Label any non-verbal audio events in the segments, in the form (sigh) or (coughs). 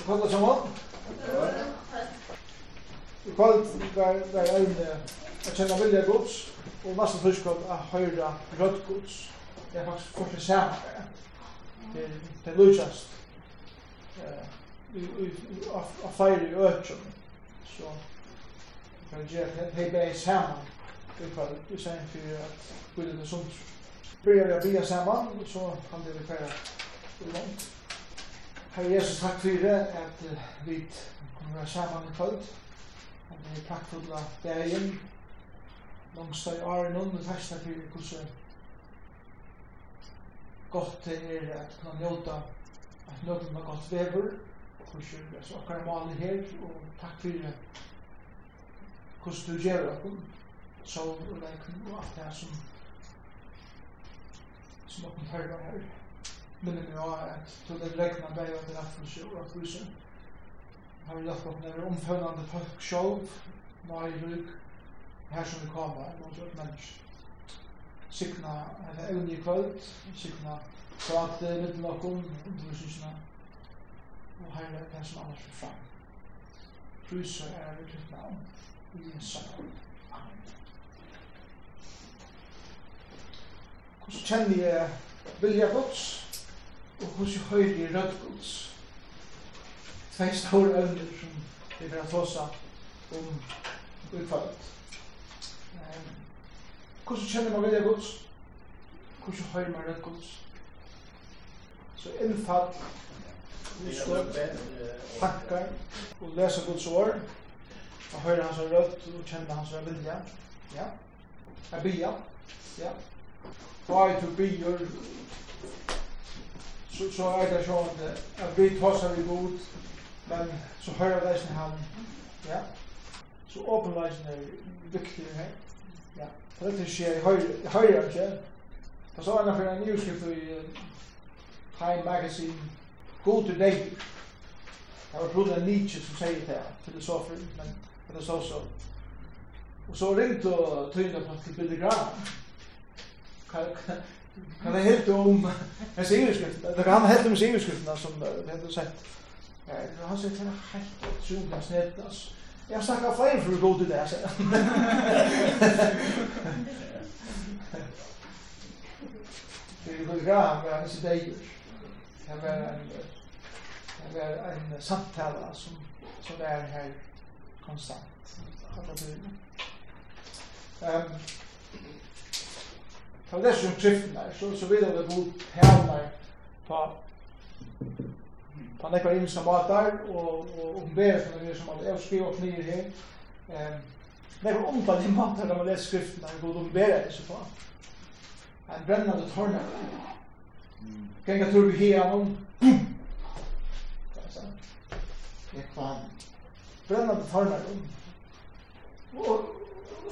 Så kvöld og saman. I kvöld var det en at kjenna vilja gods og vasta tuskot at høyra rødt gods. Det er faktisk kort det samme. Det er lutsast. Eh av fire i økjum. Så kan jeg gjøre hei bei saman i kvöld. i sier for at vi er det sunt. Byrjar vi å bia saman, så kan det vi færa i langt. Herre Jesus, takk for det at vi kunne være sammen i kvöld. Og vi er takkfulla dagen, langstøy åren og vi for det hvordan godt det er at kunne njóta at nødvendig var godt vever, hvordan det er så akkurat maler her, og takk for det hvordan du gjør det. sol og leikken og alt det som som okkur høyra her bilden mig av at så det regna mig og det är för og och har vi lagt opp nere omfølgande folk själv, när i rygg, här som vi kommer, er noe sånt mennesk. Sikna, eller evne i kvöld, sikna, så att det är lite lakom, undervisningarna, og her er det som annars er fram. Frysa er det ditt navn, i en sakon. Amen. Hvordan kjenner jeg vilja gods? og hos jeg høyre i rødgods. Tvei store øvner som vi vil ha tåsa om utfallet. Hvordan kjenner man vilja gods? Hvordan høyre man rødgods? Så innfall, utsløp, takkar, og lesa gods år, og høyre hans rødt, og kjenner hans vilja. Ja, jeg bia, ja. Hva er du bier, så, så er det sånn at vi tosser vi god, men så hører det ikke han. Ja? Så åpenleisen er viktig her. Ja? For det skjer i høyre, i høyre ikke. Og så er det for en nyskrift i Time Magazine, God to David. Det var Bruder Nietzsche som sier det, filosofer, men det er så så. Og så ringte og tøyne på til Billy Graham. Kan det helt om en segerskrift. Det kan helt om segerskrifterna som det heter sett. Ja, han sier til henne helt otroligt snett. har snakket flere for å gå til det här. (laughs) Det er jo bra, han var hans idéer. Han var en, han var en samtale som, som er her konstant. Alla tiden. Um, ta leser om skriftene her, så, så vil det bo tæner på på nekvar imiska matar og, og omberet som det er som at jeg skriver opp nye her. Eh, nekvar omtall i matar når man leser skriftene og god omberet det så på en brennande torna genga tur vi her om jeg kvann brennande torna og,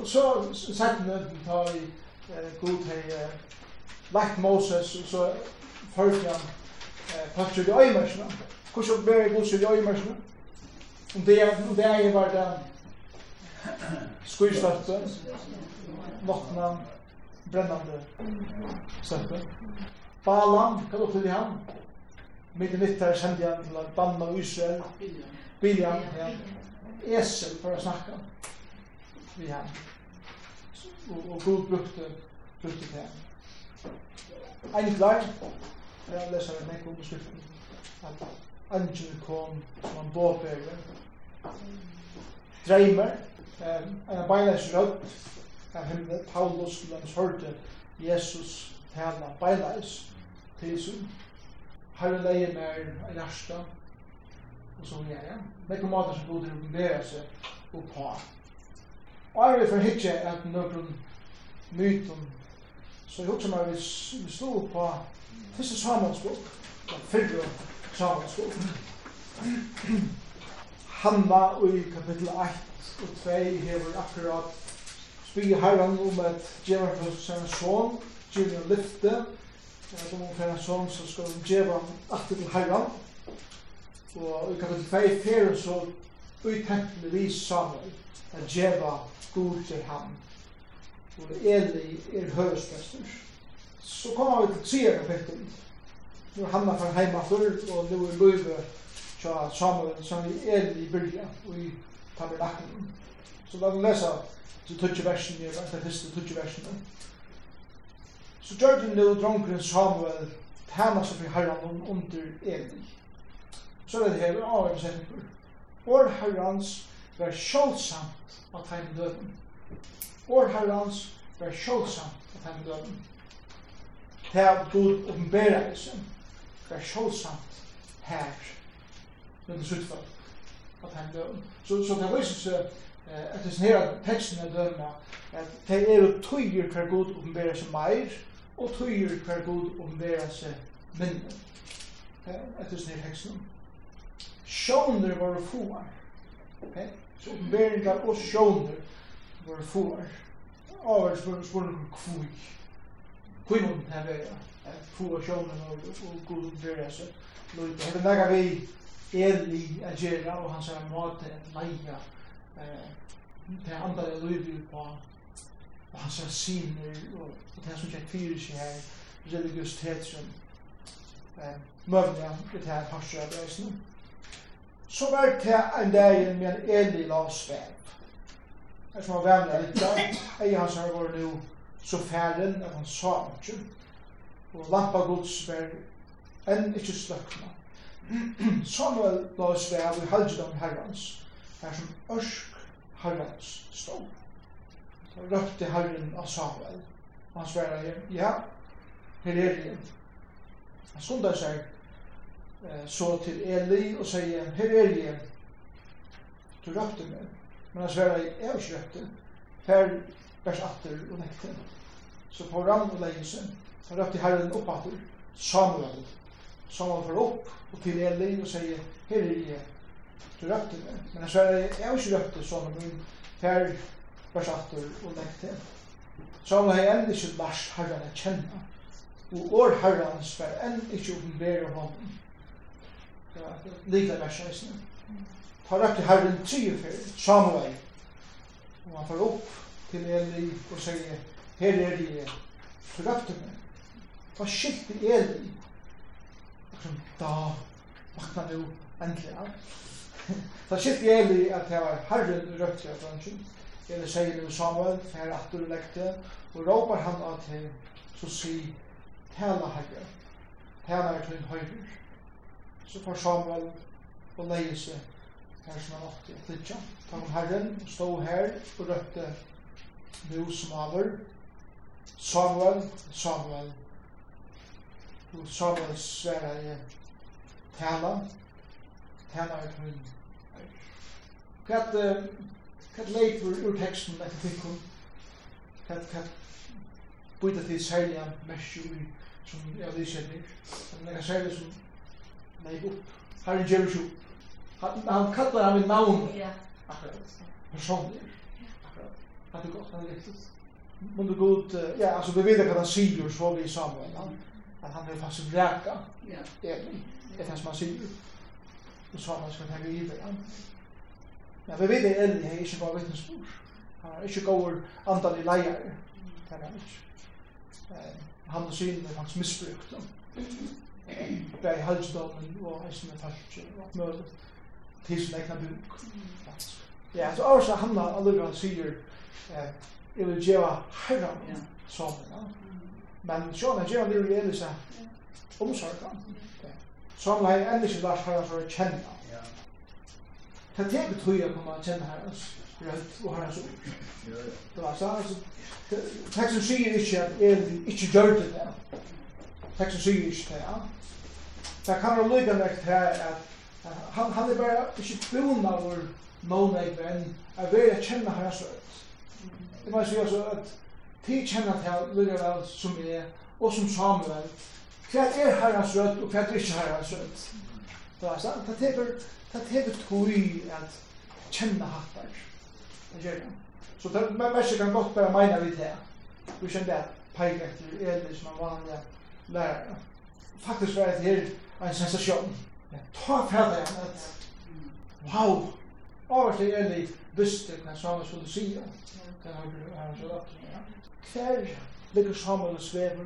og så sett nødden ta i god hei lagt Moses og så ført han patsur i øymersna. Hvordan ber jeg godsur i øymersna? Om det er, om det er var det skuistøtte, nokna, brennande støtte. Balan, hva lukte de han? Mitt i mitt her sendte han til at banna og Israel, Biljan, ja. Esel, for å snakke. vi har og, og god brukte, brukte det. En klar, jeg leser en ekko på skriften, at Angel kom som en båbære, dreimer, en beinleis rødt, av himmel, Paulus skulle hans hørte Jesus tala beinleis til sin, herre leie mer hjärsta, og så gjerne. Det er på måter som Gud vil seg og på. Og jeg vil for hitje at nøkron myten, så jeg husker meg vi, vi slå på første samanskog, den fyrre samanskog, Hanna i kapittel 1 og 2 hever akkurat spyr herren om at djevar for sin son, djevar lyfte, som om fyrir son så skal hun djevar atter til herren. Og i kapittel 2 fyrir så utenkt med vis Samuel at djeva god til ham. Og Eli er høresprester. Så kommer vi til tredje kapittel. Nu er Hanna fra heima før, og nu er Løyve fra Samuel, som er Eli i byrja, og i tabernaklen. Så la vi lesa til tutsi versen, i vet det første tutsi versen. Så gjør det nu dronkeren Samuel tæna seg for herran under Eli. Så er det her, av en setning. År herrans var sjålsamt av tegn døden. År herrans var sjålsamt av tegn døden. Det er god oppenberelsen var sjålsamt her under suttvalg av tegn døden. Så, så det viser seg at det her teksten er dømme at det er jo tøyer hver god oppenberer seg meir og tøyer hver god oppenberer seg mindre. Det er det her teksten. Sjåner var det foar Okay? Så oppberingar og sjåner var får. Avhørs for spørsmål kvig. kvui. mot denne veien. Få og sjåner og, og god oppberingar seg. det Her er nega vi Eli Agera og hans er måte leia eh, til andre løyde på og hans er siner og, og det som kjent fyrir seg her religiositet som eh, møvnja det her harsja reisene. Så var det en dag med en Eli Larsberg. Jeg som var vennlig vänlig lite. Jag har så var nu så färden av hans samtjö. Och lampa Guds var enn inte sløkna. Samuel la Larsberg av i halvdom herrens, her som ørsk herrens stod. Så røpte herren av Samuel. og Han svärade, ja, her er det. igjen. Han sundade sig så til Eli og sier, her er det? Du røpte meg. Men han svarer, jeg er ikke røpte, her Här bärs atter och näkten. Så på ram och lägelsen så røpte Herren opp atter Samuel. Samuel får opp og til Eli og sier, her er jeg, Du røpte meg. Men han svarar jeg har inte röpt det Samuel. Men här bärs atter och näkten. Samuel har ändå ikke lært Herren å kjenne, og år Herrens var än ikke uppenbär hånden. honom lika vers 16. Ta rett til Herren tre for Samuel. Og han får opp til Eli og sier, her er de forrøpte meg. Ta skilt til Eli. Og som da vakna nu endelig av. Ta skilt til Eli at det var Herren røpt til Fransjen. Eli sier nu Samuel, fer at du lekte, og råpar han av til, så sier, tala herre, tala er til høyre så får Samuel og leie seg her som han åtte i Atlitja. Ta om Herren, stå her og røpte nu som aver. Samuel, Samuel. Og Samuel sværa i tala. Tala er til min. Hva er hva leifur ur teksten etter tikkum? Hva er bøyda til særlig mersi som jeg lyser nir. Men jeg særlig som Han gick upp. Herren ger sig upp. Han, han kallar han med navn Ja. Akkurat. Personer. Akkurat. Han är gott, han är riktigt. Men du går ut, ja, alltså du vet att han säger så vi Samuel. Han, att han vil fast vräka. Ja. Det er det som han sier. Og så han skal tenke i det. Men vi vet det Eli är ikke bare vittnesbord. Han er ikke gått andan i leier. Det er han ikke. Han og synen er faktisk misbrukt bare halvsdommen og eisen med talsje og møte til sin egna buk. Ja, så over så handler alle han sier at jeg vil gjøre herre min sånn. Ja. Men sånn at gjøre vil gjøre seg Så han har ändå inte lärt herre for å kjenne. Det er det betyr att komme kjenne herres rødt og herres så. Det var så, altså, teksten sier ikke at jeg ikke gjør det. Teksten sier ikke det, ja. Det kan være lykke nok til at han, han er bare ikke bunn av vår måneg, men er ved å kjenne herres rødt. Det var sier altså at de kjenner til lykke vel som er, og som Samuel, hva er herres rødt, og hva er ikke herres rødt. Det er sant, det er det er tog at kjenne hattar. Det gjør det. Så det er mest kan godt bare mene vidt her. Vi kjenner det peik etter edelig som man vanlig var faktisk var det her en sensasjon. Ta fædre enn at wow, over til en litt visste hva Samuel skulle si. Den har vi her så lagt. Hver ligger Samuel og svever.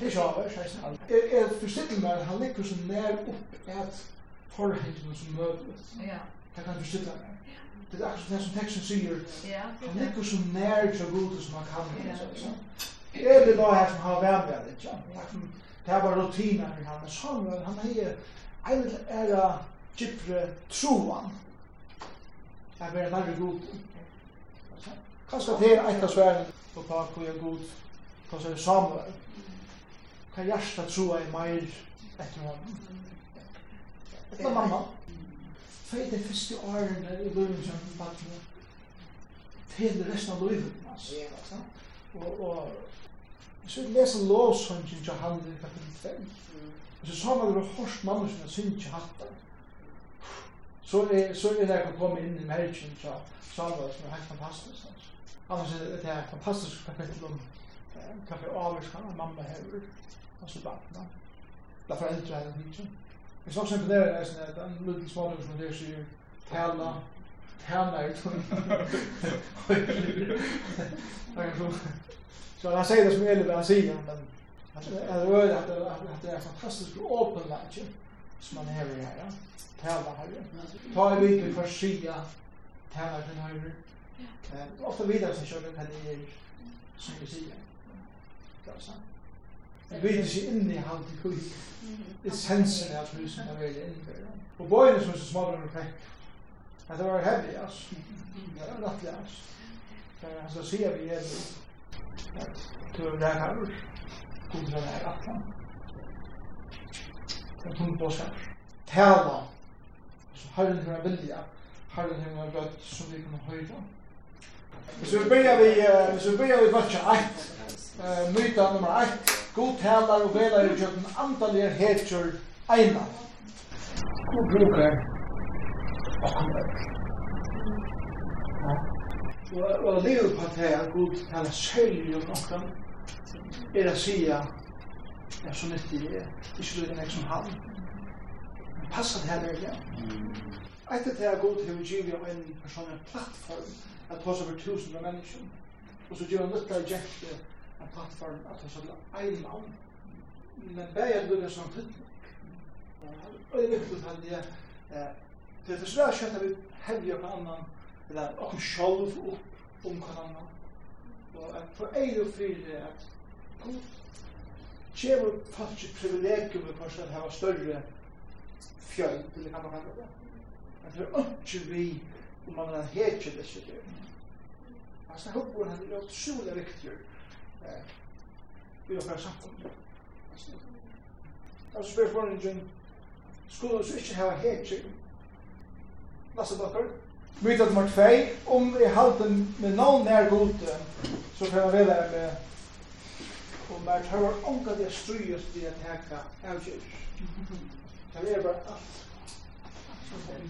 Det er sjaver, sier han. Jeg er forstiller med at han ligger så nær opp at forhengen som møter. Ja. Det kan forstille med. Det er akkurat det som teksten sier. Han ligger så nær til gode som han kan. Ja. Er det da her som har värd där liksom det var rutiner i han. Så han är en era Kipre troen. det var en annan god kanske det är et av sværen på tak och jag god kanske Samuel. Kan hjertet troa er mer etter honom? Etter mamma. Hva er det første årene i løven som vattnet til resten av løven. Og, og Hvis vi leser lovsången til han i kapitel 5. Og så sa man det var hørst mamma som synte hatten. Så er, så er det jeg kan komme inn i mergen fra Salva som er helt fantastisk. Altså. Annars er det et fantastisk kapittel om kaffe avvirskan av mamma hever, altså barna. Da foreldre henne vidtjen. Jeg snakker simpel det er sånn at en liten småløver som det sier tala, tala i tunn. Det er kanskje Så han jag säger det som gäller Brasilien, men jag rör att, att, att det är fantastiskt för open lunch som man har här. Tala här. Ta i vilken för skia, Tala den här. Ofta vidare så kör vi kan det som vi säger. Det är sant. Jag vet inte in i hand till kul. Essensen av husen är väl inne. Och bojen som så smalare än fäck. Att det var heavy alltså. Det var nattlig alltså. Så så ser vi heavy. Tövbe her var. Gudra her atlan. Den tunne båsar. Tala. Som herren har vilja. Herren har rødt som vi kan høyra. Hvis vi begynner vi, hvis vi begynner vi vatsa 1, myta nummer 1, god talar og velar i kjøkken antallir heter eina. God brukar og kommer og og leva på det at god tala sjølv og nokkan er at sia er så nyttig er ikke du nek som han. Men passa det her ja. etter det at Gud hever givet av en person en plattform at hos over tusen av mennesken og så gjør han nytta i jekte en plattform at hos over ein mann. Men bæg er det som tydning og det er viktig at det er det er svært kjent at vi hevjer på annan eller okkur sjálv upp om hver annan. Og at for ei og fyrir at Gud kjemur falsk privilegium i person hava større fjöld, eller kan man kalla det. At det er ikke vi om man har hetje desse dyr. Altså, hoppuren er utrolig viktig i okkar samfunn. Og spyrir forningin, skulle du ikke hava hetje? Lasse bakker, Myta nummer 2, om jeg halte med noen nær gode, så kan jeg velge med og mer var unga det strøyest vi at heka avgjør. Det er bare alt.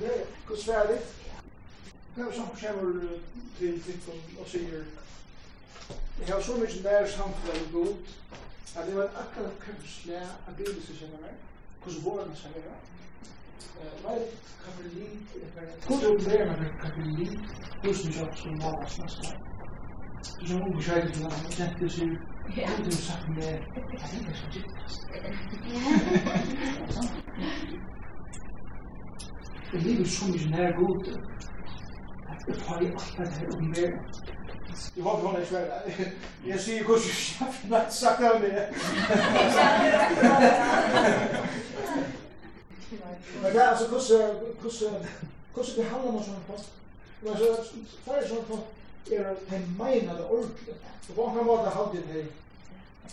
Det er gosværlig. Det er som kommer til Tikkum og sier Jeg har så mye nær samfunnet god at det var akkurat kjøpslega av bibelske kjenner meg hvordan våren skal være. Hvordan lærer man en katolik kursmiddag som var snakket? Så hun beskjeder til ham, og tenkte seg, hvordan du sagt med, jeg vet ikke som gittast. Det ligger så mye nær god, at det tar i alt det her og mer. Jeg håper hun er svær. Jeg sier hvordan du sagt Men det er altså, hvordan, hvordan, hvordan handler om sånne folk? Men så er det sånn folk er at de mener det ordentlig. Så hva kan være det halvdelen her?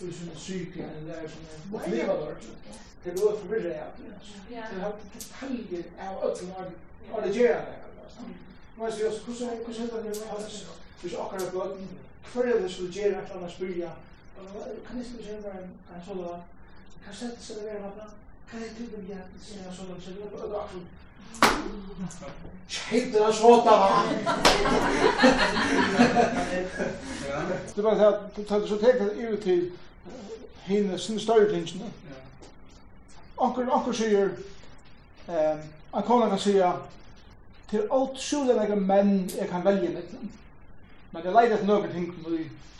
Det er syk syke, eller det er sånne oppleva det ordentlig. Det er noe forvirret jeg. Det er alt detaljer av ødelen av det gjør det. Men jeg sier også, hvordan er det med alt? Hvis akkurat er bøten, hver er det skulle gjøre et eller annet spyrja? Kan jeg skulle gjøre en sånn, kan jeg sette seg det der, Kjeitar såta han! Det var det du tar så teket i til henne sin større tingene. Onkel onkel sier, ehm en kona kan sier, til alt sjulen jeg menn jeg kan velge mittlen. Men jeg leide et nøkker ting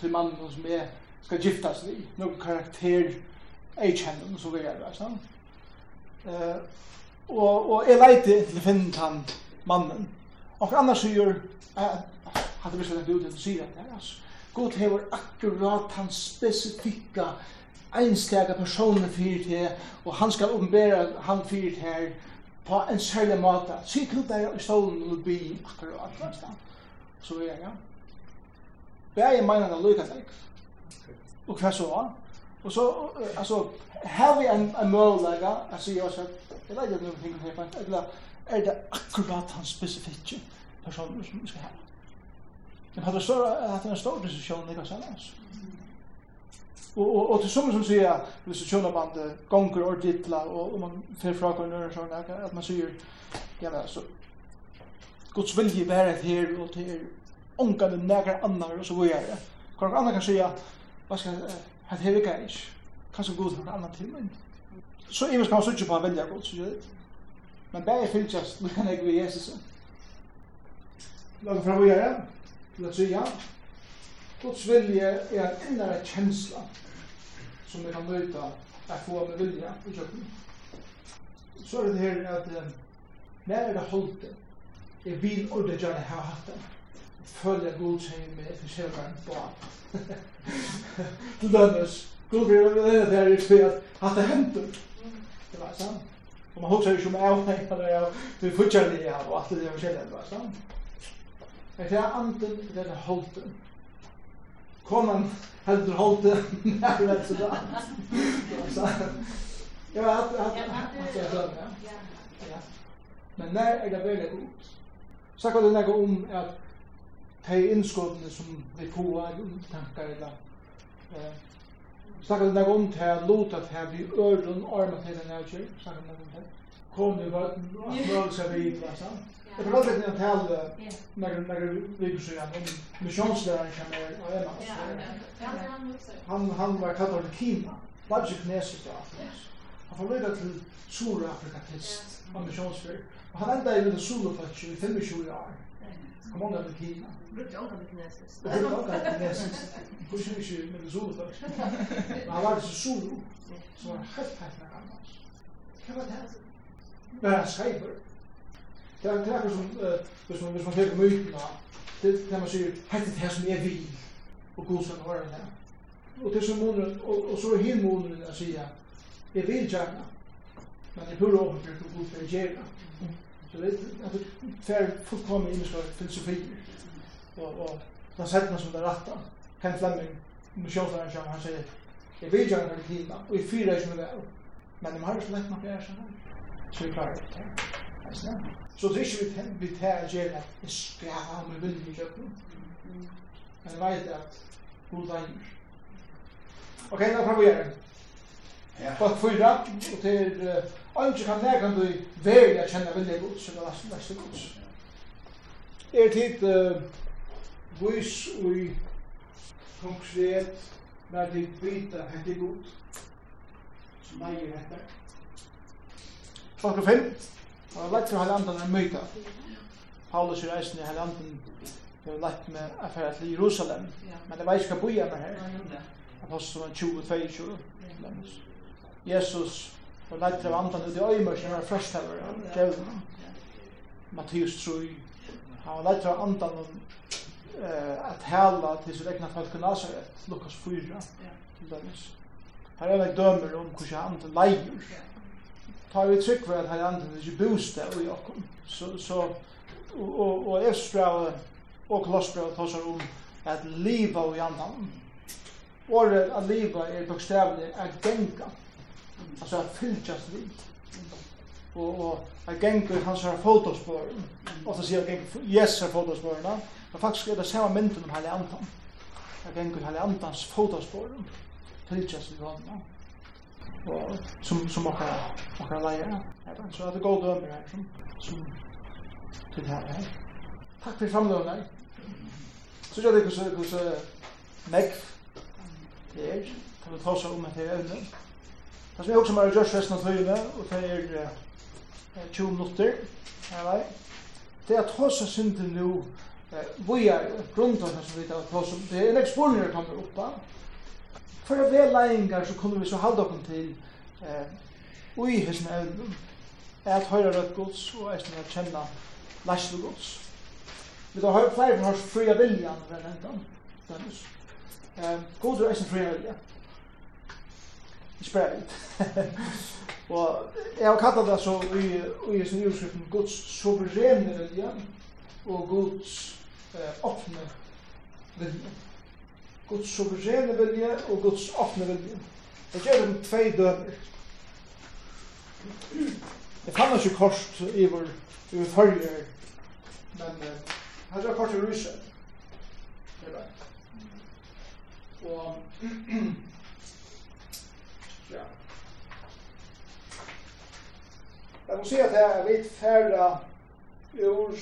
til mannen som jeg skal giftas i, nøkker karakter jeg kjenner, så vil jeg det. Eh, og, og jeg leite til å finne han mannen. Og annars sier, eh, hadde vi sett ut, sier at, er altså, God hever akkurat han spesifikka einstaka personer fyrir til, og han skal openbera han fyrir til på en særlig måte. Sier du deg i stolen og bi akkurat, så er jeg, ja. Bæg er meina han lukka deg? Og hva så? Og så altså, har vi en en möjliga alltså jag så jeg vet inte någonting här fast eller är det akkurat han spesifikke personer som vi skal ha. Men hadde så att en stor decision det kanske Og, og, og til till som som hvis du kjønner man det, gonger og ditla og, og man för frågan och såna at man sier, ja men altså, Guds vilje være her og til ångane nægra annar og så går jeg det. Hvor annar kan sier, hva skal (laughs) at her ikke er. Kanskje god til noe til meg. Så jeg kan man suttet på en veldig god, så gjør det. Men bare fylkjast, nå kan jeg vi Jesus. Lager fra hvor jeg er, til å si ja. Guds vilje er en innere kjensla som vi kan møte at få med vilje i kjøkken. Så er det her at um, nær er det holdt det, jeg vil ordentlig gjerne ha hatt det. Følge følger Guds med for själva en barn. Till dömes. Gud vill väl det här i för At att det händer. Det var sant. Og man hoppas ju som og jeg, jag jeg. du fortsätter det jeg og alt det jag känner det var sant. Det är anden det är holden. Konan heldur holden. när vet så där. Så Ja, att at att jag glömde. Ja. Men nær er det veldig godt. Så kan du lägga om at de innskottene som vi får tankar eller eh, snakker det noe om til at lota til at vi øren armet til den denne kjør, snakker det noe om til. Kom i vatten, og nødde seg vi hit, hva sant? Jeg kan aldri kunne tale når jeg liker seg om misjonslæreren som er av en av. Han, han var kattet av Kina, var ikke kineser til Han får lytte til Sur-Afrika-tist av misjonsfyr. Og han enda i det solofatje i 25 år. Kom mange ganger til Kina? Brukte key. Good job with Brukte Good job with Nessus. Kusin ikke med det solo først. Men han var det så solo, så var han helt helt nok annars. Hva var det her? han skrev skreiber? Det er akkurat som, hvis man, hvis man tenker myten mytene, det er man sier, hette det her som er vi, og god skal være det. Og det som måneden, og, så er hin måneden å si, jeg vil gjerne, men jeg prøver å overføre til godsen gjerne fer fullkomne imiska filosofier og, och den sättna som det rette, Ken Fleming, missionsläran som han sier, jeg vil göra en retina og jeg fyrer ikke med det men de har jo så lätt man kan göra så så vi klarer det. Så det er ikke vi tar att göra at jeg skal ha med vilje i kjøkken. men jeg vet at god veier. Ok, då får vi gjøre det. Fått fyra, och till Anki kan nega du verja kjenna vilja gods, eller lasta lasta gods. Er tid uh, vis i konkret når de vita hette god, som eier hette. Klokka fem, og lett for hele andan er møyta. Paulus er reisen i hele andan er lett med affæra til Jerusalem, men det var ikke hva boja med her. Apostelen 22-22, Jesus og leit til andan ut i øymer som var først førsthaver av djevna Mattias Trui han var leit til andan om at hela til sitt egna folk i Nazaret Lukas 4 til dømes her er det dømer om hvordan andan leier tar vi trygg for at han andan ikke bostad i okkom så, så og, og og Efsbrevet og Kolossbrau tar seg om at liva i andan Året at liva er bokstavlig at genga altså at fylltjast vi. Og, og at gengur hans her fotospår, og så sier gengur Jesus her fotospårene, men faktisk er det samme mynden om heilig andan. At gengur heilig andans fotospår, fylgjast vi vann, og som, som okkar, okkar Ja. Så at det går dømer her, som, som til her her. Takk for framløvene. Så gjør det så, hvordan, Nekv, det er, kan vi ta seg om etter evne, Det som jeg også har gjort resten av tøyene, og det er 20 minutter, her vei, det er at hos jeg synder nå, vi er grunntorene som vi tar hos, det er en eksporninger som kommer oppa, for å være leiingar så kunne vi så halde okken til ui hos med evnen, at høyre rødt gods og eisen at kjenne leisle gods. Vi tar høyre flere fra hos fria viljan, den endan, Dennis. God er eisen fria vilja spare (laughs) it. og jeg har kattet det så i i sin urskriften Guds suveræne vilja og Guds eh, åpne vilja. Guds suveræne vilja og Guds åpne vilja. Jeg gjør dem tvei dømer. Jeg fann ikke kort i vår i følger, men eh, her er kort i ryset. Og (clears throat) Ja. Jeg må si at jeg er litt færre ur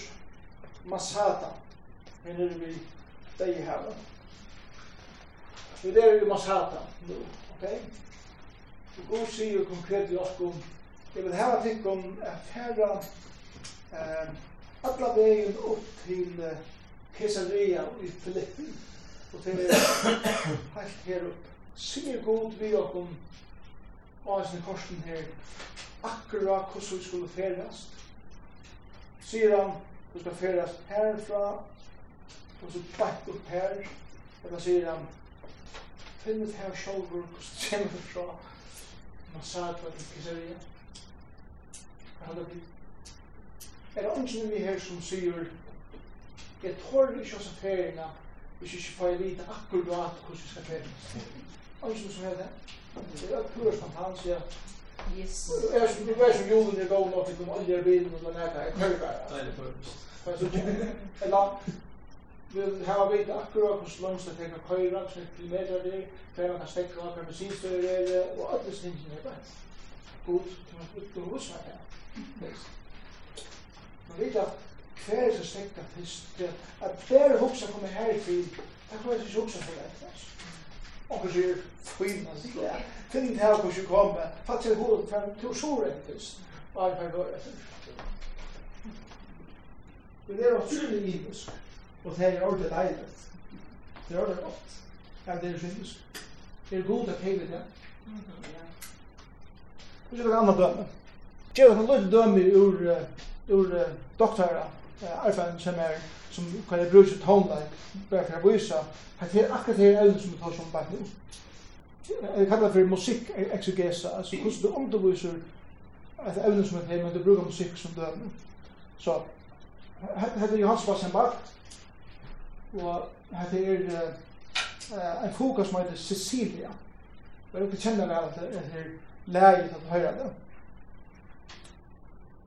Masada, än er vi deg i havet. Vi er i Masada nå, ok? Og god sier konkret i oss om jeg vil hava tikk om färre eh, alla vegin upp til till Kesaria i Filippi og til er (coughs) helt her upp. Sier god vi och og hans korsen her akkurat hvordan vi skulle ferast sier han du skal ferast herfra og så bætt upp her og da sier han finn ut her sjolver hvordan kjem du fra massage og pizzeria han har blitt er det ungen vi her som sier jeg tår ikke oss ferina hvis jeg ikke får vite akkurat hvordan vi skal ferast ungen som er det Det är pur som han säger. Yes. Det er som (laughs) du er som julen nok til något som er bilen og den här kan jag köra. Nej, det er Fast Eller, är långt. Vi har vite akkurat på langt att tenker köra som ett kilometer där. hver man kan stekke av med sin er, og allt det som är bra. God, du må ut och husa här. Man vet at hver er så stengt at fyrst, at hver hoksa kommer her i herfri, det kan jeg ikke hoksa for det, Och så är skinn och så där. Tänk inte här på kommer. komma. Fast jag håller fram till såret just. Var kan gå Men Det är också en ibus. Och det är ordet dejligt. Det är ordet gott. Ja, det är skyndes. Det är god att hejla det. Det är ett annat döme. Jag har en liten döme ur, ur doktora erfaring som er som kan jeg bruke tonelike bare for å vise at det er akkurat det evnen som vi tar som bare nå jeg kallar for musikk exegesa altså hvordan du underviser et evne som er det men du bruker musikk som døm så hette er Johans var sin og hette er en fokus som heter Cecilia Jeg vet ikke kjenner vel at det er leget at du høyre det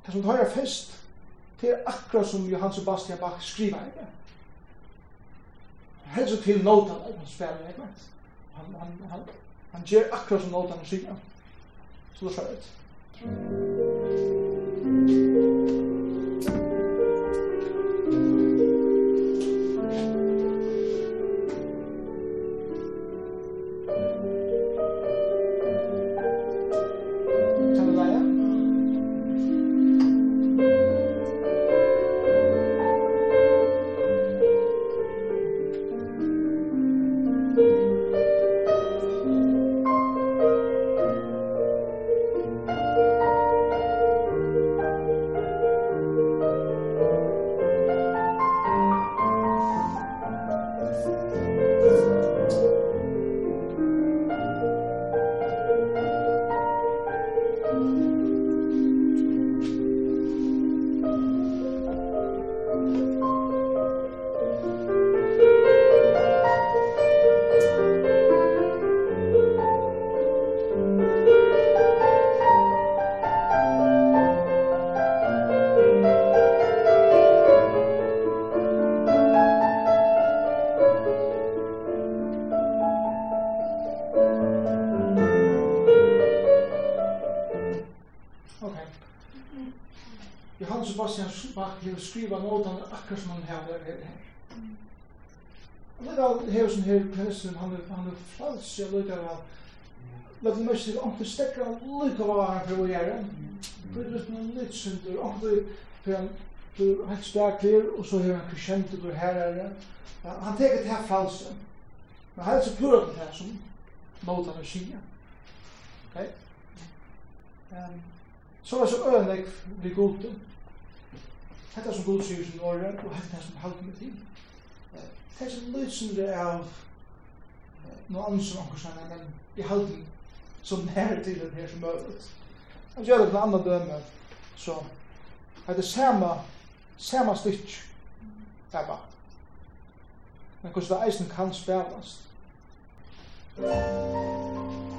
Det som du høyre fest det er akkurat som Johan Sebastian Bach skriver ikke? Helst til notan, han spiller ikke? Han, han, han, han gjør akkurat som notan i skriver. Så det er svært. skriva notan han akkurat som han hever her. Og det er her som her pressen, han er, han er frals, jeg lukkar av, lagt det mest til omkring stekker han lukka av han for å gjøre. For det er som en litt synder, omkring for han, for helt stak og så hever han kursent og herre. Han teker til fralsen. Men han er så pura til det som mot er sinja. Okay? Um, så var så ønek vi godte. Hetta som Gud sier sin åren, og hetta som halde meg til. Det er som lydsende av noe annet som anker sann, men i halde som nær til den her som møvet. Han gjør det på en døme, så er det samme, samme stykk, det er Men hvordan det eisen kan spelast. Thank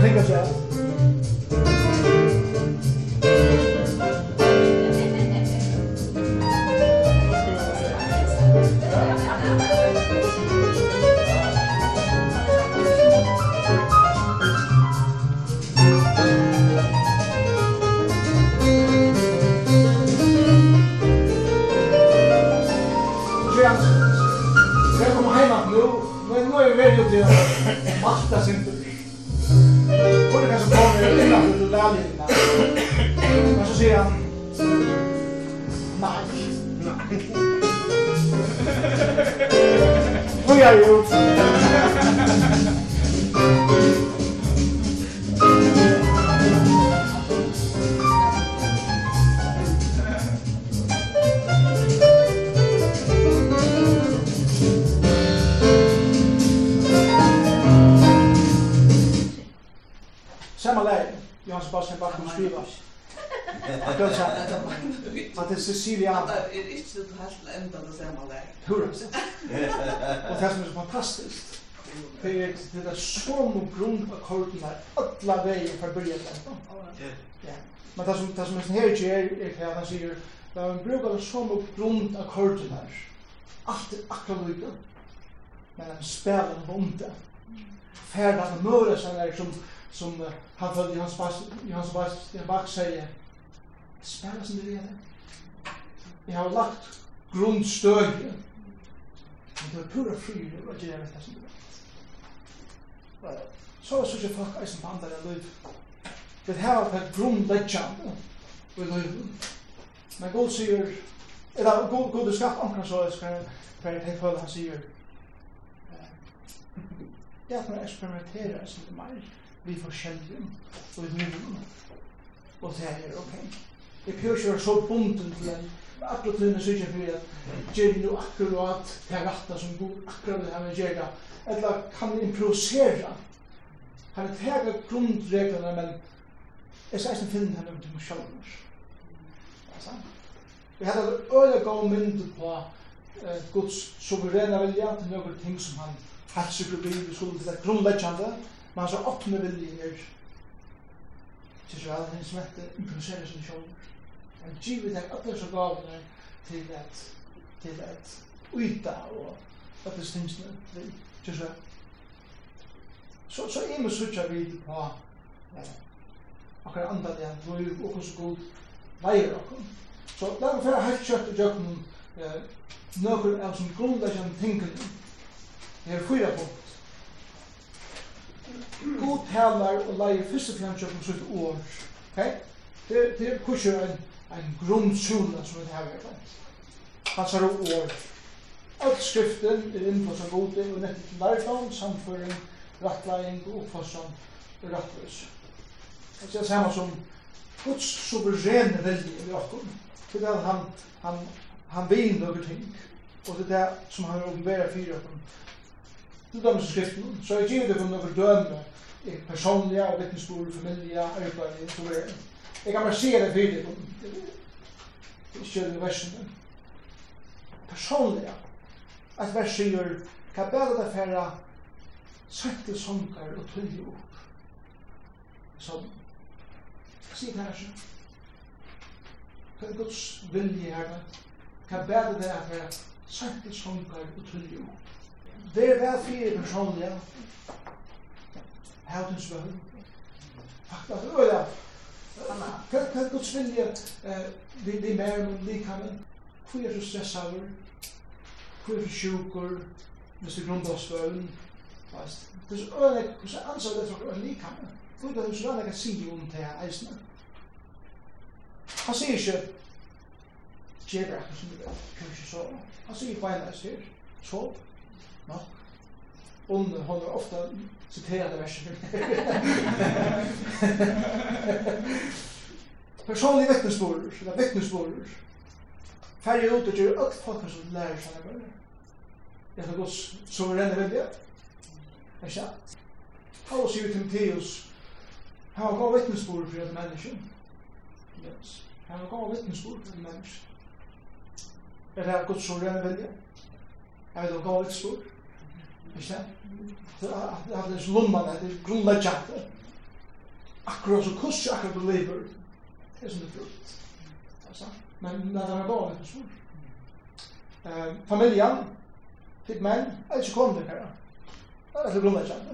tenker seg. Cecilia. Det er inte det helt ända det samma där. Hur? Og det er så fantastisk, Det är det är så grund på korten här. Alla vägen för början. Ja. Men det som det som är här är är här han säger där man brukar så mycket grund på korten här. Allt akkurat lika. Men han spelar en bonde. Färdas med möra sen är som som han följde hans Johannes Bach säger spelar som det är vi har lagt grundstøy men det er pura fryr og gjerne det som er så er så ikke folk eisen på andre løyv det her er et grunnleggjande i løyv men god sier eller god, god er skapt omkring så er skrevet hver et helt han sier ja, for å eksperimentere som det mer vi forskjellige og vi myndige og det er ok. Jeg prøver ikke å være så bunden til en alla tiden sykja fyrir at gjer vi nu akkurat til ratta som Gud akkurat vil hava gjerra, eller kan improvisera. Han er tega grundreglene, men jeg sier som finner henne til meg sjálfur. Vi hadde et øye gav mynd på eh, Guds suverena vilja til noen ting som han hatt seg forbi i skolen til det grunnleggjande, men han hans åpne viljen er til så vel, hans som heter improvisere sin sjálfur. Han givet deg alle och gavene til att til att uita och öppnas det till Jesu. Så, så är man suttar vid på och kan andra det att vi och hos god vajra Så där var färre helt kött i eh några av som grundläggande tingene Det er fyra punkt. God talar og leier fyrst og fjernst om sitt år. Okay? Det, det er kurser en en grunnsula som vi har vært Han Hans har år. Alt skriften er innfossan gode og nettet til lærdom, samføring, rattlæring og oppfossan og rattløs. Det er samme som Guds suverene velje i okkur. Det er at han, han, han vil noen ting, og det er det som han åpenberer fyrir okkur. Det er dem som skriften, så jeg gir det for noen døme, personlige, og vittnesbord, familie, arbeid, og så videre. Jeg kan bare se det tydelig Ikke det versene. Personlig, ja. At vers sier, hva bedre det fære sette sånger og tøye opp. Som, sier det her sånn. Hva er Guds vilje her da? Hva bedre det fære sette sånger og tøye opp. Det er vel fire personlige. Hautens bøn. Fakta, det er Kan kan du svinja eh vi vi mer men vi kan er är du stressad? Hur är du sjuker? Hvis du grunda svøvn, fast. Det er øyne, så ansvar det for øyne likhamne. Du vet du så øyne kan si om det her eisene. Han sier ikke, gjør akkur som du vet, kan ikke sove. Han sier bare eis her, sov, nok, om hon är ofta citerade verser. Personlig vittnesbörd, eller vittnesbörd. Färre ut och gör allt folk som lär sig att börja. Det är något som är redan väldigt. Det är sant. Paulus säger till Timoteus, han har gått vittnesbörd för ett människa. Yes. Han har gav vittnesbörd för ett människa. Det är något som är redan väldigt. Han har gav vittnesbörd. Ikke det? Det er hans lomman, det er grunnleggjant. Akkurat så kurs jo akkurat du lever. Det er som det frukt. Men det er bare litt stor. er. Familjan, til menn, er ikke kom her. Det er det grunnleggjant.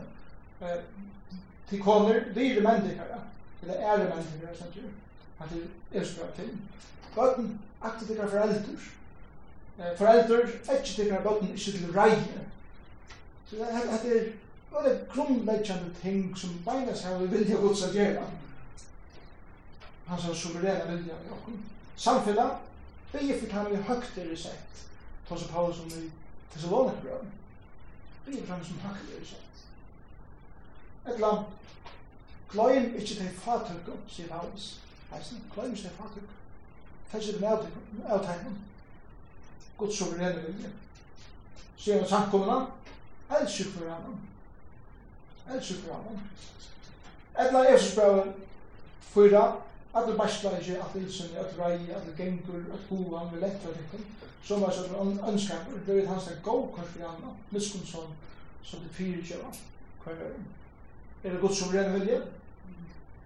Til koner, dyre menn til her. Eller ære menn til her, sant du? At det er så bra ting. Bøtten, aktivt ikke foreldre. Foreldre, ikke til her, bøtten, ikke til reie. Så det er at det er alle grunnleggjande ting som beina seg vi vilja gods a gjera. Han sa suveræna vilja i okkur. Samfella, det er for han i høgt er i sett. Ta seg Paulus om i Thessalonik Det er for han som høgt er i sett. Et lam, gløyen ikkje til fatøkken, sier Paulus. Heisen, gløyen ikkje til fatøkken. det med avtegnen. Guds suveræna vilja. Sier han samkomna, helt sjukkur hann. Helt sjukkur hann. Ella er så spøl fyra ikkje at alla ilsen, at rei, at alla gengur, alla hova, alla lektra tikkum, som var sånn ønskapur, det vet hans er gau kvar for anna, miskum som, som det fyrir kjeva, kvar er Er det gott suveræne vilje?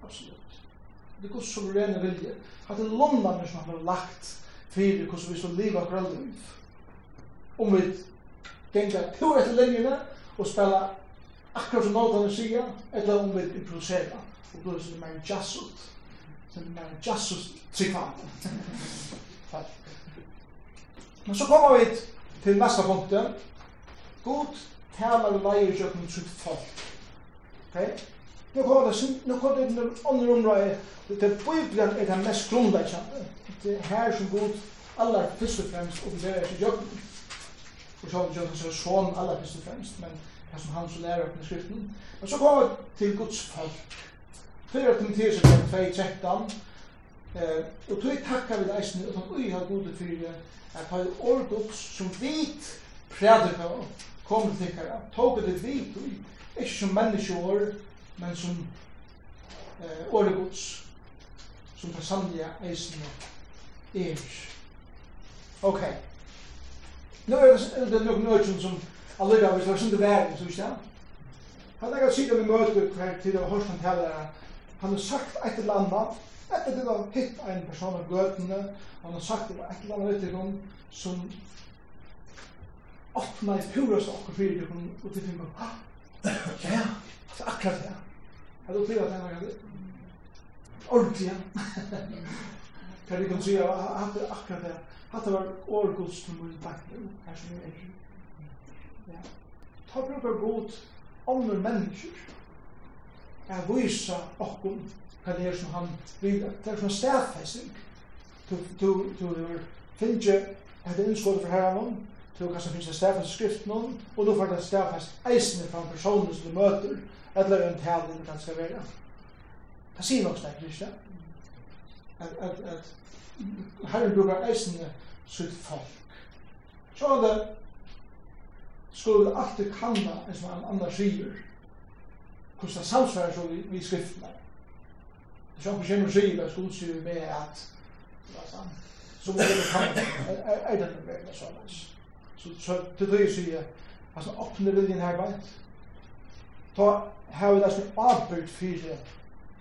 Absolutt. Det er gott suveræne vilje. at det lomna som han har lagt fyrir, hvordan vi skal liva akkurat liv. Om vi ganga pur etter linjene og spela akkurat som nåtene sier, eller om vi improvisera. Og blir er mer jazzut. Det mer jazzut tryggvand. Men så kommer vi til neste punktet. God talar og leier jøkken sitt folk. Ok? Nu kommer det, nu kommer det en andre område. Det er Bibelen er det mest grunnleggende. Det er her som God aller først og fremst opplever seg jøkken for så vidt Jonas er sånn aller først og fremst, men det som han så lærer opp med skriften. Men så kommer vi til Guds folk. Fyrir til Timotheus er 2.13, eh, og tog takkar vi leisen utan ui har gode fyrir at ha år Guds som vit prædika kom til tikkara, tog det vit ui, ikke som menneskeår, men som eh, året Guds, som det sannlige eisene er. Ok. Ok. Nu er det nok nøkken som allega vi slår sunde verden, som ikke Han er sikkert vi møter hver tid av Horsen taler han har sagt et eller annet, etter det var hitt en person av gøtene, han har sagt et eller annet etter hun som åpna i puras okkur fyrir til hun og til fyrir ja, det (laughs) er akkurat det. Jeg hadde opplevd at han var ordentlig, ja. Kan du kan si at det er akkurat det. Hatta var årgods til var takk her som er. Ja. Ta brukar god andre mennesker. Jeg viser okkom hva det er som han vil. Det er som stedfesting. Du, du, du, du finner at det innskålet for herren du kanskje finnes det stedfest skrift noen, og du får det stedfest eisende fra en person som du møter, eller en tale det kan skal være. Det sier nok sterkt, ikke? At, at, at herren brukar eisne sitt folk. Så er det skulle alltid kanna en som han annars sier hvordan det samsvarer så vi, vi skriftene. Det er ikke noe sier at skulle sier med at så må det kanna er det noe mer sånn. Så, så til det sier altså åpne viljen her veit ta her er det som avbyrd fyrir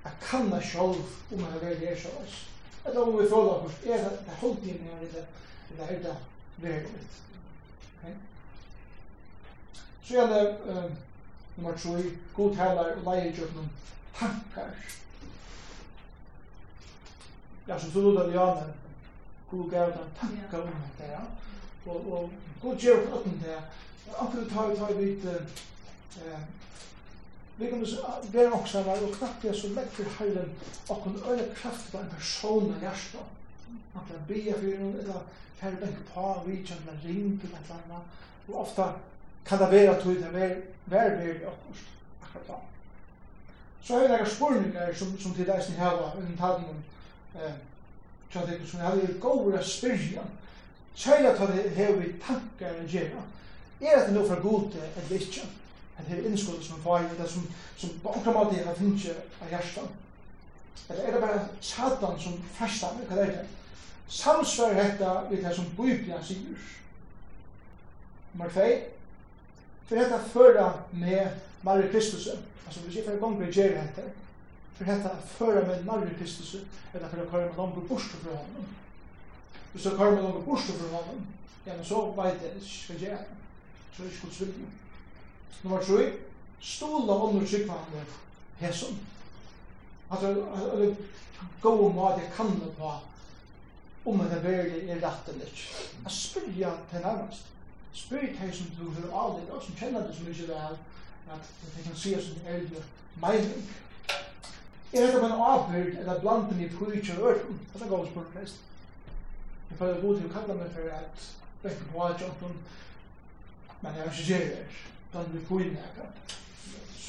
at kanna sjálf om han er sjálf. Eller om vi frågar oss, er det hålltidningar eller, eller är det lägligt? Okay. Så är det um, nummer og leier gjør noen tankar. Ja, så så låter jag när god gav noen tankar om det här. Och, och god ger åt dem det. Akkurat tar vi tar vi lite Vi kan være også her, og knappt det lett legger heilen og kan øye kraft på en person av hjertet. Man kan be for noen, eller kjære benke på, vidtjen, eller ring til et eller annet. Og ofte kan det være at det er vær være i akkurat akkurat da. Så har vi noen spurninger som, som til deg som her var, under talen om det som hadde jo gåere spyrja. Kjære at det hever vi tankar å gjøre. Er det noe for gode eller ikke? at det er innskudd som får i det som, som på omkring måte jeg har finnet av hjertet. Eller er det bare satan som festar meg, hva er det? Samsvær dette vi det som Bibelen sier. Nummer 2. For dette fører med Marie Kristus, altså hvis jeg får i gang med Jerry dette, for dette fører med Marie Kristus, eller for å køre med langt bort fra ham. Hvis du køre med langt bort fra ham, ja, men så vet jeg ikke skal jeg det. Så er det ikke godt Nummer 3. Stola under tryggvandene hesson. Altså, eller gå mat jeg kan det på om en verlig er rett eller ikke. Jeg spyr ja til nærmest. Spyr til som du har aldri, og som kjenner det så mye vel, at det kan se som er det meiling. Er det man en avhørt, eller blant dem i pryk og ørten? Det er gav spyr flest. Jeg føler god til å kalla meg for at Bekken på jobben, men jeg har ikke gjør det da vi får in det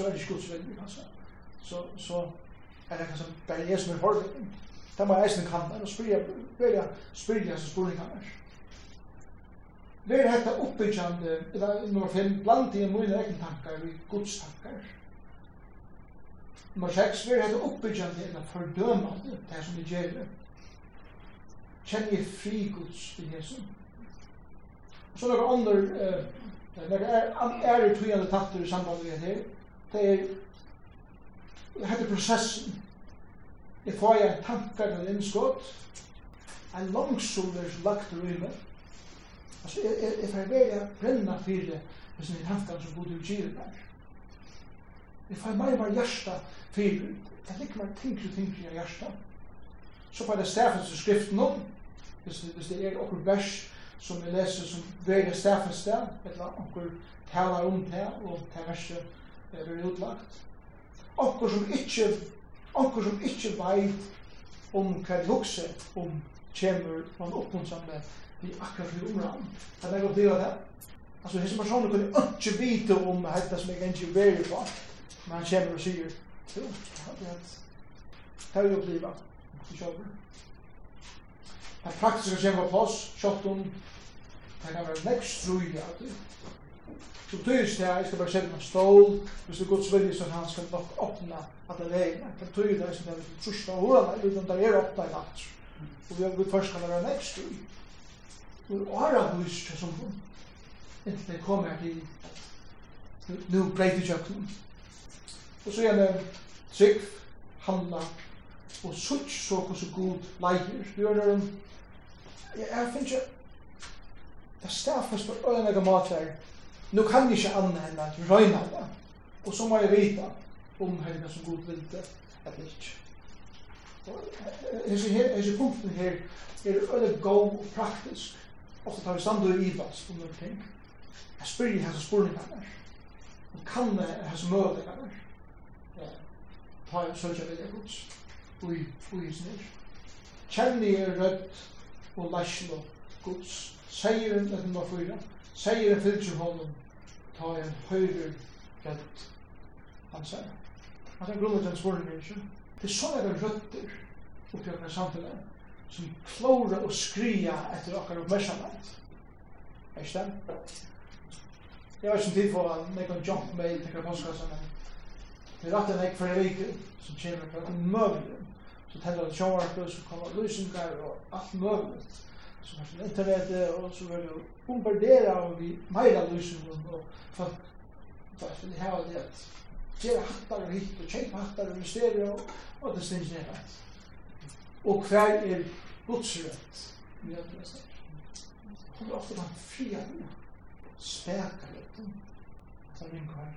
så er det skuddsvendig kanskje. Så, så er det kanskje bare jeg som er fordelingen. Da må jeg eisen kanta og spyrja, jeg, spyrja jeg, spurningar. Ver hetta uppbyggjande, eller nummer 5, bland i mine egne tankar, vi Guds tankar. Nummer seks, 6, er hetta oppbyggjande eller fordømande, det som vi gjør. det. Kjenner jeg fri Guds i Jesu. Så er det andre Det er er tøyande takter i samband med her. Det er hetta prosessen. Jeg får jeg tankar og innskot. Ein longsolver lagt rymme, Altså jeg, eg eg fái vera brenna fyrir hesum tankar sum gott útgir meg. Eg fái meira var jarsta fyrir. Det ligg meg og tinkru i jarsta. Så får jeg det stafens skriften om, hvis det er okkur vers, som vi leser som veier stafeste, eller onker talar om det, og det verset blir utlagt. Onker som ikkje, onker som ikkje veit om hva de hukse om kjemur man oppmuntrande vi akkurat vi omram. Kan jeg oppleva det? Altså, hese personer kunne ikke vite om dette som jeg ikke er på, men han kjemur og sier, jo, det er vi. Det har vi oppleva. Det kjøper at faktisk skal på plass, sjottum, det kan være nekk strui at det. Så tyst det jeg skal bare kjempa en stål, hvis det er godt vilje, så han skal nok åpna at det vegna. Det betyr det som det er trusta hårene, utan det er åpna i natt. Og vi har gått først kan være nekk strui. Og ara hus til som hun, inntil det kommer til nu breit i kjøkken. Og så gjerne Trygg, handla, og sutt så hos god leier. Du gjør det jeg finner ikke det stafest på øynega jeg mat her. Nu kan jeg ikke anna enn at røyna det. Og så må jeg vita om helga som god vil det eller ikke. Hese her, hese punkten her. Er øyne god og praktisk? Ofta tar vi standur i ivas om noen ting. Jeg spyr i hese spurningarna. Og kan hese møydegarna ta søkja vilja gods ui, ui, ui, ui, ui, ui, ui, og leisjen og gods. Seieren, det nummer fyra, seieren fylgjer honom, ta en høyre rett. Han sier, han sier grunnet den svårene ikke. Det er sånne er røtter oppi okkar samfunnet, som klåra og skria etter okkar oppmerksamhet. Er ikke det? Jeg vet ikke tid for at jeg kan jump mail til hver men det er rett enn jeg for en vike som kommer på en møvlig så tänder det sjåvarpe, så kommer lösningar och allt möjligt så man internettet, og så vill jag bombardera och vi mera lösningar och för att det här det at gera hattar og hitt og kämpa hattar och mysterier och, och det syns ner och kvar är godsrätt med att läsa kommer ofta de fria späkar så rinkar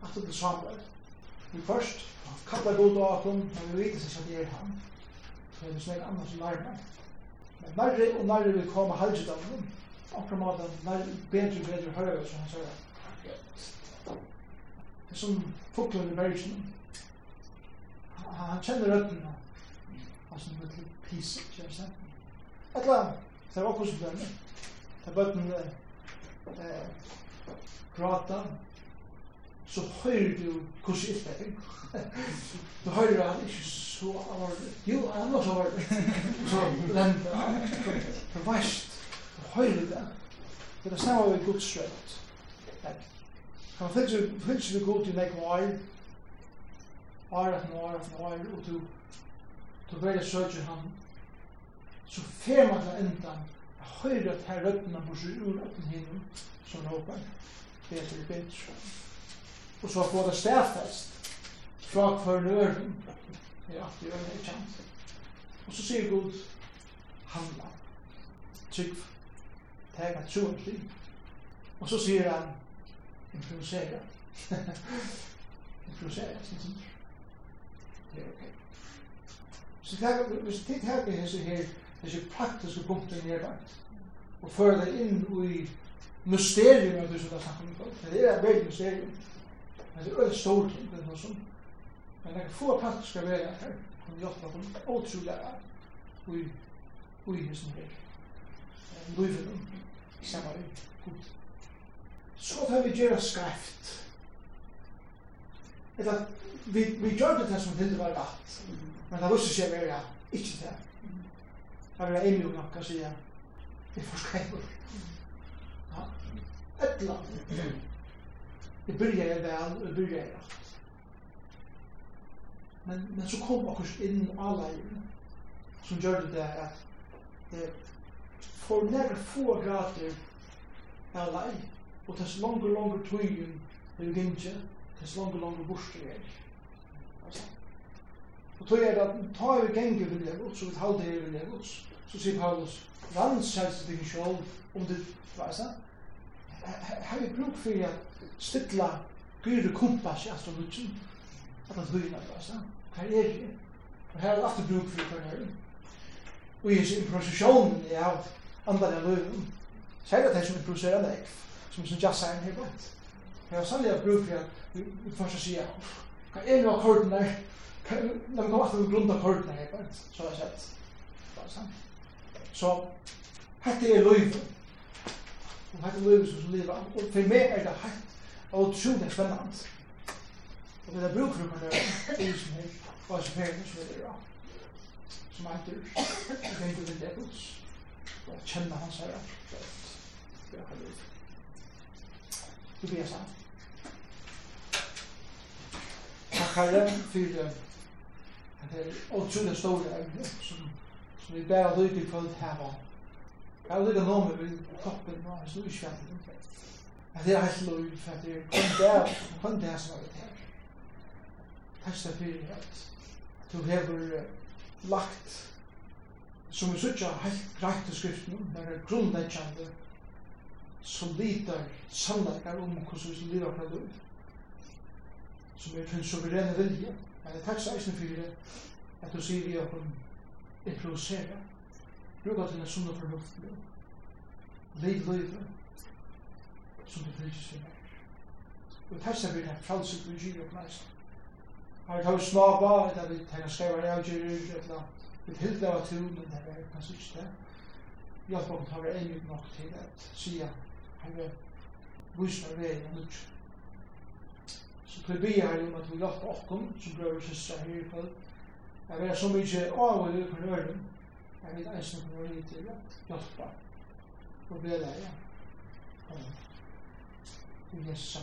att det blir samlat vi først kallar god og akon, men vi vet ikke at det er han. Så er det som er annars larmer. Men nærre og nærre vil komme halvdjødavnen, akkurat måte nærre bedre og bedre høyre, som han sier. Det er som fuklen i bergen. Han kjenner røtten, han som er til pisse, kjenner seg. Et eller annet, det er akkurat som dømme. Det er bøtten eh, grata, så høyrer du hvordan det er. Du høyrer han ikke så alvorlig. Jo, han er så alvorlig. Så lenda han. Du veist, du høyrer det. Det er samme ved Guds rødt. Han fylls vi god til meg var, var at var at var, og du, du velger søker han. Så fer man til enda, jeg høyrer at her røttene på seg ur øtten hinnen, som råper, det er bedre og så får det stedfest fra hver nøren det er alltid øyne er kjent og så sier Gud handla. Trygg tega troen til og så sier han improvisera (laughs) improvisera sin sin det. Er ok. Så det er hvis det er det er her det er praktiske punkter nedbakt og fører det inn i mysterium av det som det er snakket om det er veldig mysterium. Men det er veldig stor ting, det er noe som men det er få praktiska vägar här kan hjälpa dem utrolig i i ui det är. Livet dem samma god. Så tar vi gjøre skreft. Eller vi, vi gjør det som til det var rett, men det visste seg være ikke det. Det var en jo nok å si, det er forskjellig. Ja. Et eller annet. (clears throat) det vel, väl och började rett. Men, men så kom inn in alla som gjorde det det at det får några få grader av lej og tess långa, långa tøyen är ju tess dess långa, långa er. Og tøy er at det att ta över gänget vid det gods och ett halvt över gods så sier Paulus rannsälst det inte om det, hva er det? Här är bruk för att stilla gyrir kumpas i astrologin, at det blir nødvendig, altså. Hva er det? Og her er det alltid bruk for hver her. Og i sin improvisasjon i av løven, løyven, særlig det som improviserer meg, som er som jazzeren her blant. Jeg har sannlig bruk for at vi først å sier, hva er det akkorden der? Når vi kommer alltid til grunn av akkorden her blant, så har jeg sett. Så, hette er løyven. Og hette er løyven som lever. Og for meg er det hette otroligt spännande. Och det där brukgrupperna är som är vad som är som är det Som är dyr. Det är inte det buss. Och känna hans herre. Det har det. Du ber så. Tack herre för det. Det är otroligt stora ämnen som, som vi bär ut i kvöld här. Jag vill inte nå mig vid toppen av hans utkärning at det er helt lov, for at det er kun det, kun det som er det her. Takk skal fyrir at du har lagt, som vi sutja helt greit i skriften, når er grunnleggjande, solidar, sannleikar om hvordan vi skal lirar fra døy, som er til suverene vilje, men det takk skal fyrir at du sier vi okkur improvisera, bruka til en sunna fornuft, liv livet, som du fyllt seg. Og testa vi den fralse på og næst. Har vi tog snaba, eller vi tenker skrever det et la vi hilder av tro, men det er kanskje ikke det. Hjelp om tar vi enig nok til at sida, vi vise meg veien og nutt. Så til vi er jo at vi hjelp okkom, som brøver sista her i kveld, Jeg vil så mye av og ut på nøyden, jeg vil eisen på nøyden til å hjelpe og bedre. Amen yhdessä